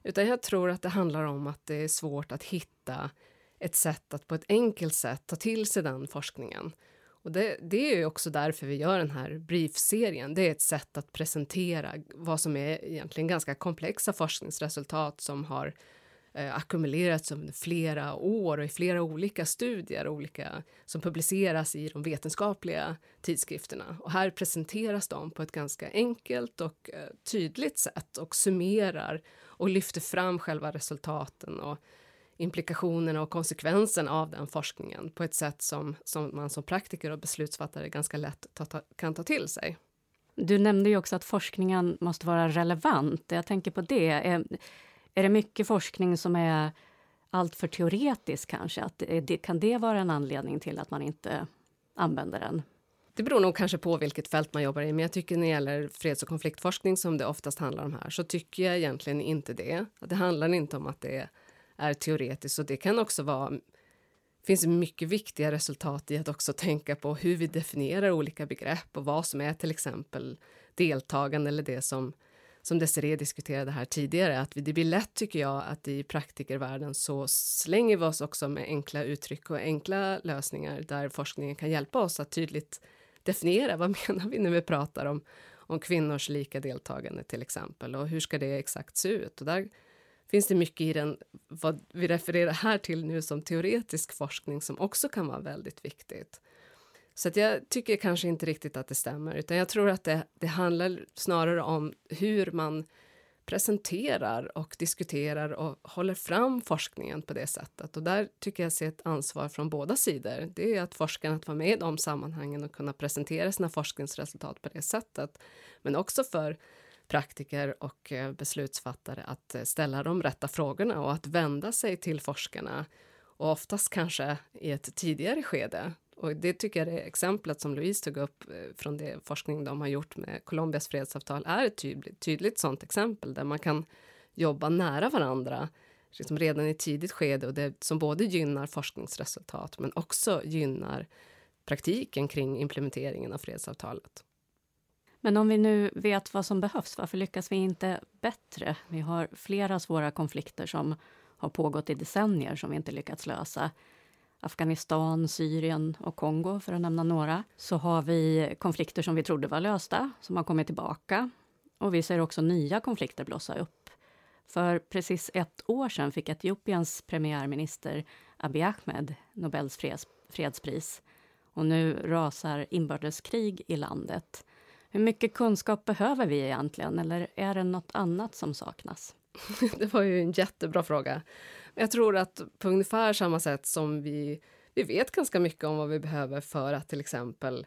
Utan jag tror att det handlar om att det är svårt att hitta ett sätt att på ett enkelt sätt ta till sig den forskningen. Och det, det är också därför vi gör den här briefserien. Det är ett sätt att presentera vad som är egentligen ganska komplexa forskningsresultat som har eh, ackumulerats under flera år och i flera olika studier olika, som publiceras i de vetenskapliga tidskrifterna. Och här presenteras de på ett ganska enkelt och eh, tydligt sätt och summerar och lyfter fram själva resultaten och implikationerna och konsekvenserna av den forskningen på ett sätt som, som man som praktiker och beslutsfattare ganska lätt ta, ta, kan ta till sig. Du nämnde ju också att forskningen måste vara relevant. Jag tänker på det. Är, det mycket forskning som är alltför teoretisk kanske? Att det, kan det vara en anledning till att man inte använder den? Det beror nog kanske på vilket fält man jobbar i, men jag tycker när det gäller freds och konfliktforskning som det oftast handlar om här, så tycker jag egentligen inte det. Det handlar inte om att det är är teoretiskt och det kan också vara det finns mycket viktiga resultat i att också tänka på hur vi definierar olika begrepp och vad som är till exempel deltagande eller det som, som Desiree diskuterade här tidigare. Att det blir lätt, tycker jag, att i praktikervärlden så slänger vi oss också med enkla uttryck och enkla lösningar där forskningen kan hjälpa oss att tydligt definiera vad menar vi när vi pratar om, om kvinnors lika deltagande till exempel och hur ska det exakt se ut? Och där finns det mycket i den, vad vi refererar här till nu som teoretisk forskning som också kan vara väldigt viktigt. Så att jag tycker kanske inte riktigt att det stämmer, utan jag tror att det, det handlar snarare om hur man presenterar och diskuterar och håller fram forskningen på det sättet. Och där tycker jag ser ett ansvar från båda sidor. Det är att forskarna att vara med i de sammanhangen och kunna presentera sina forskningsresultat på det sättet. Men också för praktiker och eh, beslutsfattare att eh, ställa de rätta frågorna och att vända sig till forskarna och oftast kanske i ett tidigare skede. Och det tycker jag det exemplet som Louise tog upp eh, från det forskning de har gjort med Colombias fredsavtal är ett tydligt, tydligt sånt exempel där man kan jobba nära varandra liksom redan i ett tidigt skede och det som både gynnar forskningsresultat men också gynnar praktiken kring implementeringen av fredsavtalet. Men om vi nu vet vad som behövs, varför lyckas vi inte bättre? Vi har flera svåra konflikter som har pågått i decennier som vi inte lyckats lösa. Afghanistan, Syrien och Kongo, för att nämna några. Så har vi konflikter som vi trodde var lösta, som har kommit tillbaka. Och vi ser också nya konflikter blossa upp. För precis ett år sedan fick Etiopiens premiärminister Abiy Ahmed Nobels freds, fredspris. Och nu rasar inbördeskrig i landet. Hur mycket kunskap behöver vi egentligen, eller är det något annat som saknas? Det var ju en jättebra fråga. Jag tror att på ungefär samma sätt som vi, vi vet ganska mycket om vad vi behöver för att till exempel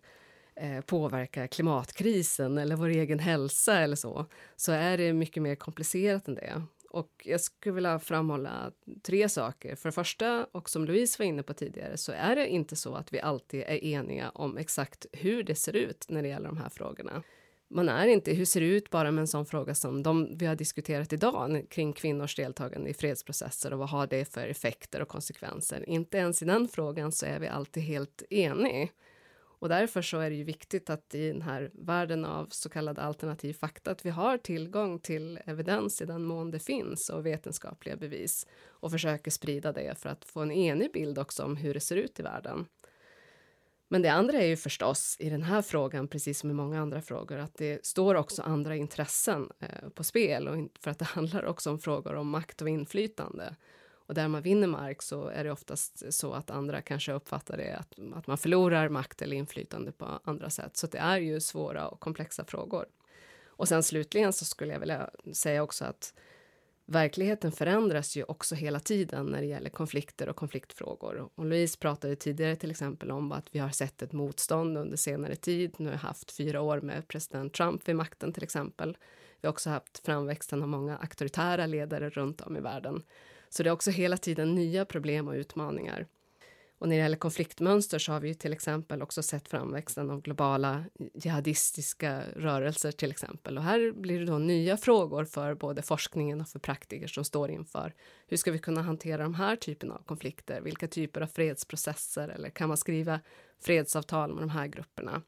eh, påverka klimatkrisen eller vår egen hälsa eller så, så är det mycket mer komplicerat än det. Och jag skulle vilja framhålla tre saker. För det första, och som Louise var inne på tidigare, så är det inte så att vi alltid är eniga om exakt hur det ser ut när det gäller de här frågorna. Man är inte, hur ser det ut bara med en sån fråga som de vi har diskuterat idag kring kvinnors deltagande i fredsprocesser och vad har det för effekter och konsekvenser? Inte ens i den frågan så är vi alltid helt eniga. Och därför så är det ju viktigt att i den här världen av så kallad alternativ fakta att vi har tillgång till evidens i den mån det finns och vetenskapliga bevis och försöker sprida det för att få en enig bild också om hur det ser ut i världen. Men det andra är ju förstås i den här frågan, precis som i många andra frågor, att det står också andra intressen eh, på spel och för att det handlar också om frågor om makt och inflytande. Och där man vinner mark så är det oftast så att andra kanske uppfattar det att, att man förlorar makt eller inflytande på andra sätt. Så det är ju svåra och komplexa frågor. Och sen slutligen så skulle jag vilja säga också att verkligheten förändras ju också hela tiden när det gäller konflikter och konfliktfrågor. Och Louise pratade tidigare till exempel om att vi har sett ett motstånd under senare tid. Nu har vi haft fyra år med president Trump vid makten till exempel. Vi har också haft framväxten av många auktoritära ledare runt om i världen. Så det är också hela tiden nya problem och utmaningar. Och när det gäller konfliktmönster så har vi ju till exempel också sett framväxten av globala jihadistiska rörelser till exempel. Och här blir det då nya frågor för både forskningen och för praktiker som står inför. Hur ska vi kunna hantera de här typerna av konflikter? Vilka typer av fredsprocesser eller kan man skriva fredsavtal med de här grupperna?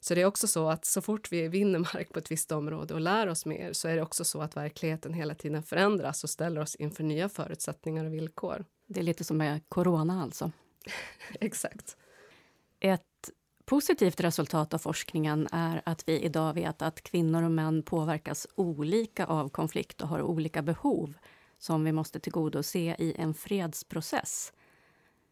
Så det är också så att så fort vi vinner mark på ett visst område och lär oss mer så är det också så att verkligheten hela tiden förändras och ställer oss inför nya förutsättningar och villkor. Det är lite som med corona alltså? Exakt. Ett positivt resultat av forskningen är att vi idag vet att kvinnor och män påverkas olika av konflikt och har olika behov som vi måste tillgodose i en fredsprocess.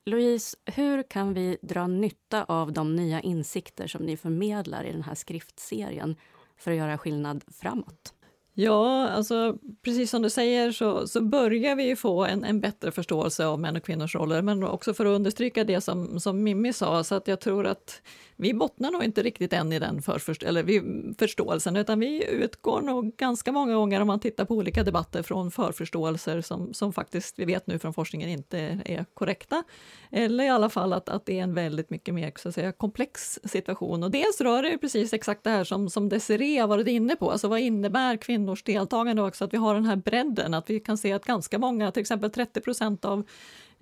Louise, hur kan vi dra nytta av de nya insikter som ni förmedlar i den här skriftserien för att göra skillnad framåt? Ja, alltså precis som du säger så, så börjar vi få en, en bättre förståelse av män och kvinnors roller, men också för att understryka det som, som Mimmi sa, så att jag tror att vi bottnar nog inte riktigt än i den förförst eller vi, förståelsen, utan vi utgår nog ganska många gånger om man tittar på olika debatter från förförståelser som, som faktiskt, vi vet nu från forskningen, inte är korrekta. Eller i alla fall att, att det är en väldigt mycket mer så att säga, komplex situation. Och dels rör det precis exakt det här som, som Desiree har varit inne på, alltså vad innebär kvinnors deltagande också, att vi har den här bredden, att vi kan se att ganska många, till exempel 30 procent av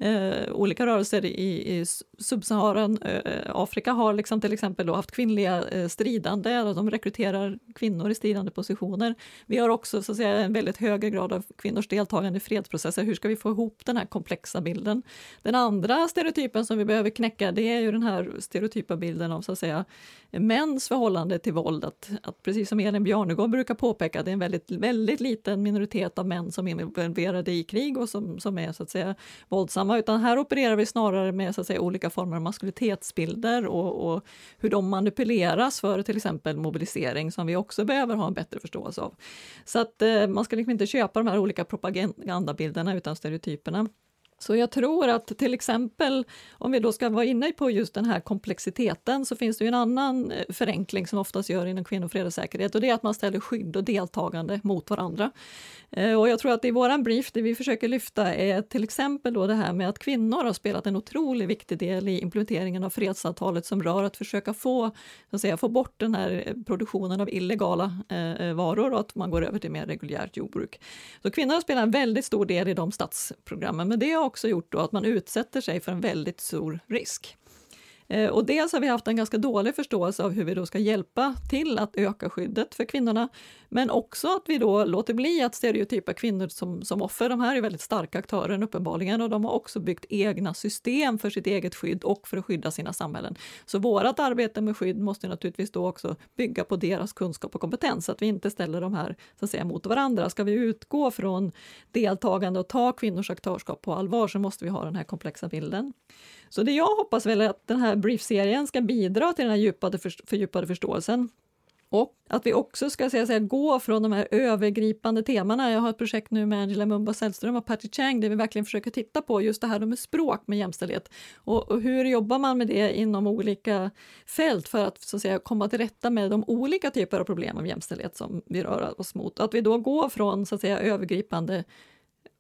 eh, olika rörelser i, i subsaharan eh, Afrika har liksom till exempel då haft kvinnliga eh, stridande, de rekryterar kvinnor i stridande positioner. Vi har också så att säga, en väldigt högre grad av kvinnors deltagande i fredsprocesser. Hur ska vi få ihop den här komplexa bilden? Den andra stereotypen som vi behöver knäcka, det är ju den här stereotypa bilden av så att säga mäns förhållande till våld. Att, att precis som Elin Bjarnegård brukar påpeka, det är en väldigt, väldigt liten minoritet av män som är involverade i krig och som, som är så att säga våldsamma utan här opererar vi snarare med så att säga, olika former av maskulinitetsbilder och, och hur de manipuleras för till exempel mobilisering som vi också behöver ha en bättre förståelse av. Så att eh, man ska liksom inte köpa de här olika propagandabilderna utan stereotyperna. Så jag tror att till exempel, om vi då ska vara inne på just den här komplexiteten, så finns det ju en annan eh, förenkling som oftast gör inom kvinnofred och säkerhet och det är att man ställer skydd och deltagande mot varandra. Eh, och jag tror att i våran brief, det vi försöker lyfta är till exempel då det här med att kvinnor har spelat en otroligt viktig del i implementeringen av fredsavtalet som rör att försöka få, så att säga, få bort den här eh, produktionen av illegala eh, varor och att man går över till mer reguljärt jordbruk. Så kvinnor har spelat en väldigt stor del i de statsprogrammen, men det har också gjort då att man utsätter sig för en väldigt stor risk. Eh, och dels har vi haft en ganska dålig förståelse av hur vi då ska hjälpa till att öka skyddet för kvinnorna, men också att vi då låter bli att stereotypa kvinnor som, som offer. De här är väldigt starka aktörer uppenbarligen och de har också byggt egna system för sitt eget skydd och för att skydda sina samhällen. Så vårt arbete med skydd måste naturligtvis då också bygga på deras kunskap och kompetens, så att vi inte ställer de här så att säga, mot varandra. Ska vi utgå från deltagande och ta kvinnors aktörskap på allvar så måste vi ha den här komplexa bilden. Så det jag hoppas väl är att den här briefserien ska bidra till den här djupade, fördjupade förståelsen. Och att vi också ska säga, säga, gå från de här övergripande temana. Jag har ett projekt nu med Angela Mumba Sällström och Patty Chang där vi verkligen försöker titta på just det här med språk med jämställdhet. Och, och, hur jobbar man med det inom olika fält för att, så att säga, komma till rätta med de olika typer av problem med jämställdhet som vi rör oss mot. Att vi då går från så att säga, övergripande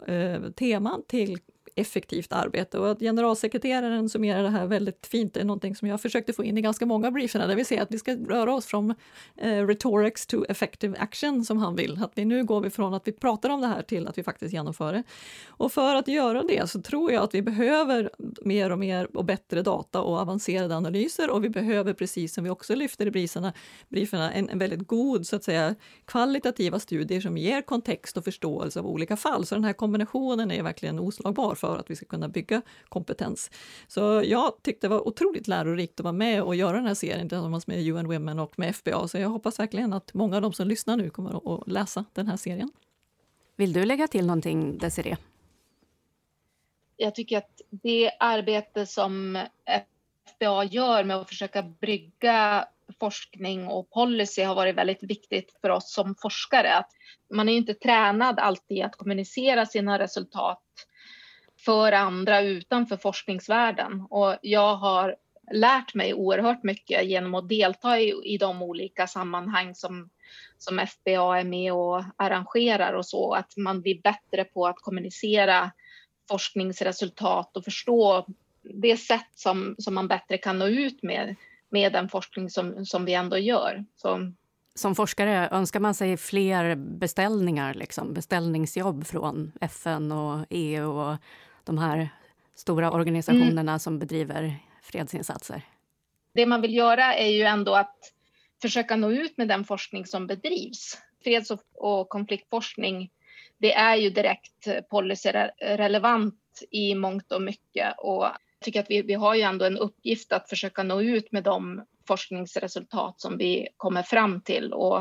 eh, teman till effektivt arbete. Och att generalsekreteraren summerar det här väldigt fint är någonting som jag försökte få in i ganska många brieferna, där vi säger att vi ska röra oss från eh, rhetorics to effective action, som han vill. Att vi nu går vi från att vi pratar om det här till att vi faktiskt genomför det. Och för att göra det så tror jag att vi behöver mer och mer och bättre data och avancerade analyser och vi behöver, precis som vi också lyfter i brieferna, brieferna en, en väldigt god, så att säga, kvalitativa studier som ger kontext och förståelse av olika fall. Så den här kombinationen är verkligen oslagbar för att vi ska kunna bygga kompetens. Så jag tyckte det var otroligt lärorikt att vara med och göra den här serien tillsammans med UN Women och med FBA, så jag hoppas verkligen att många av de som lyssnar nu kommer att läsa den här serien. Vill du lägga till någonting, Desiree? jag tycker att det arbete som FBA gör med att försöka brygga forskning och policy har varit väldigt viktigt för oss som forskare. Att man är inte tränad alltid att kommunicera sina resultat för andra utanför forskningsvärlden. Och jag har lärt mig oerhört mycket genom att delta i, i de olika sammanhang som, som FBA är med och arrangerar och så. Att man blir bättre på att kommunicera forskningsresultat och förstå det sätt som, som man bättre kan nå ut med, med den forskning som, som vi ändå gör. Så. Som forskare, önskar man sig fler beställningar, liksom, beställningsjobb från FN och EU och de här stora organisationerna mm. som bedriver fredsinsatser? Det man vill göra är ju ändå att försöka nå ut med den forskning som bedrivs. Freds och konfliktforskning det är ju direkt policyrelevant i mångt och mycket och jag tycker att vi, vi har ju ändå en uppgift att försöka nå ut med de forskningsresultat som vi kommer fram till och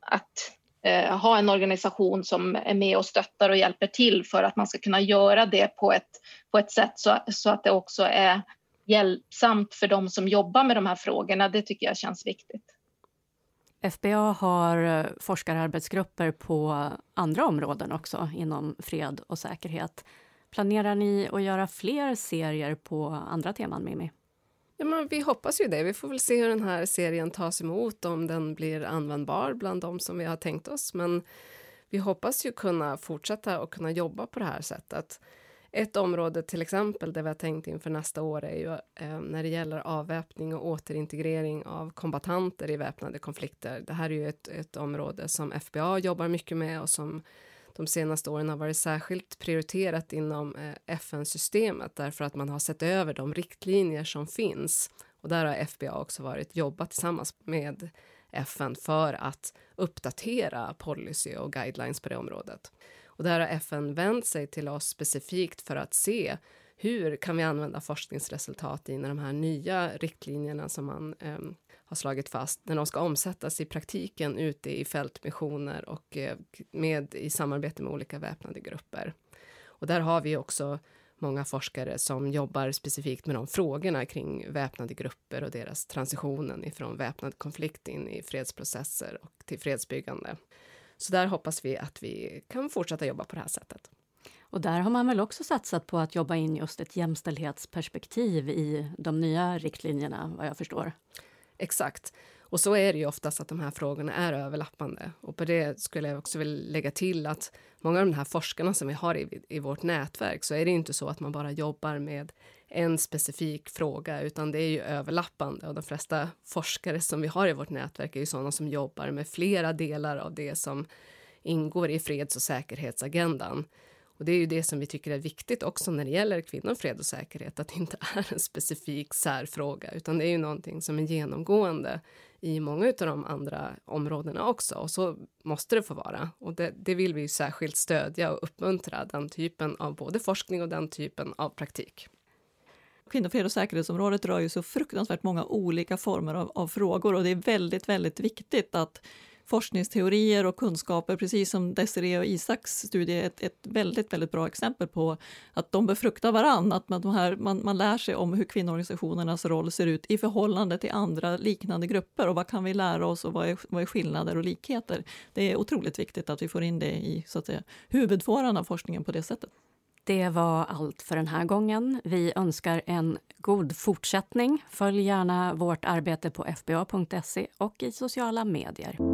att eh, ha en organisation som är med och stöttar och hjälper till för att man ska kunna göra det på ett, på ett sätt så, så att det också är hjälpsamt för de som jobbar med de här frågorna. Det tycker jag känns viktigt. FBA har eh, forskararbetsgrupper på andra områden också inom fred och säkerhet. Planerar ni att göra fler serier på andra teman, Mimi? Ja, men vi hoppas ju det. Vi får väl se hur den här serien tas emot, om den blir användbar bland de som vi har tänkt oss. Men vi hoppas ju kunna fortsätta och kunna jobba på det här sättet. Ett område till exempel där vi har tänkt inför nästa år är ju eh, när det gäller avväpning och återintegrering av kombatanter i väpnade konflikter. Det här är ju ett, ett område som FBA jobbar mycket med och som de senaste åren har varit särskilt prioriterat inom eh, FN-systemet därför att man har sett över de riktlinjer som finns. Och där har FBA också varit jobbat tillsammans med FN för att uppdatera policy och guidelines på det området. Och där har FN vänt sig till oss specifikt för att se hur kan vi använda forskningsresultat i när de här nya riktlinjerna som man eh, har slagit fast, när de ska omsättas i praktiken ute i fältmissioner och eh, med, i samarbete med olika väpnade grupper. Och där har vi också många forskare som jobbar specifikt med de frågorna kring väpnade grupper och deras transitionen ifrån väpnad konflikt in i fredsprocesser och till fredsbyggande. Så där hoppas vi att vi kan fortsätta jobba på det här sättet. Och där har man väl också satsat på att jobba in just ett jämställdhetsperspektiv i de nya riktlinjerna, vad jag förstår. Exakt. Och så är det ju oftast att de här frågorna är överlappande. Och på det skulle jag också vilja lägga till att många av de här forskarna som vi har i, i vårt nätverk så är det inte så att man bara jobbar med en specifik fråga, utan det är ju överlappande. Och de flesta forskare som vi har i vårt nätverk är ju sådana som jobbar med flera delar av det som ingår i freds och säkerhetsagendan. Och det är ju det som vi tycker är viktigt också när det gäller kvinnor, fred och säkerhet, att det inte är en specifik särfråga, utan det är ju någonting som är genomgående i många av de andra områdena också. Och så måste det få vara. Och det, det vill vi särskilt stödja och uppmuntra, den typen av både forskning och den typen av praktik. Kvinnofred och säkerhetsområdet rör ju så fruktansvärt många olika former av, av frågor och det är väldigt, väldigt viktigt att forskningsteorier och kunskaper, precis som Desiree och Isaks studie är ett, ett väldigt, väldigt bra exempel på att de befruktar varann, att man, här, man, man lär sig om hur kvinnoorganisationernas roll ser ut i förhållande till andra liknande grupper och vad kan vi lära oss och vad är, vad är skillnader och likheter. Det är otroligt viktigt att vi får in det i så att säga, huvudfåran av forskningen på det sättet. Det var allt för den här gången. Vi önskar en god fortsättning. Följ gärna vårt arbete på fba.se och i sociala medier.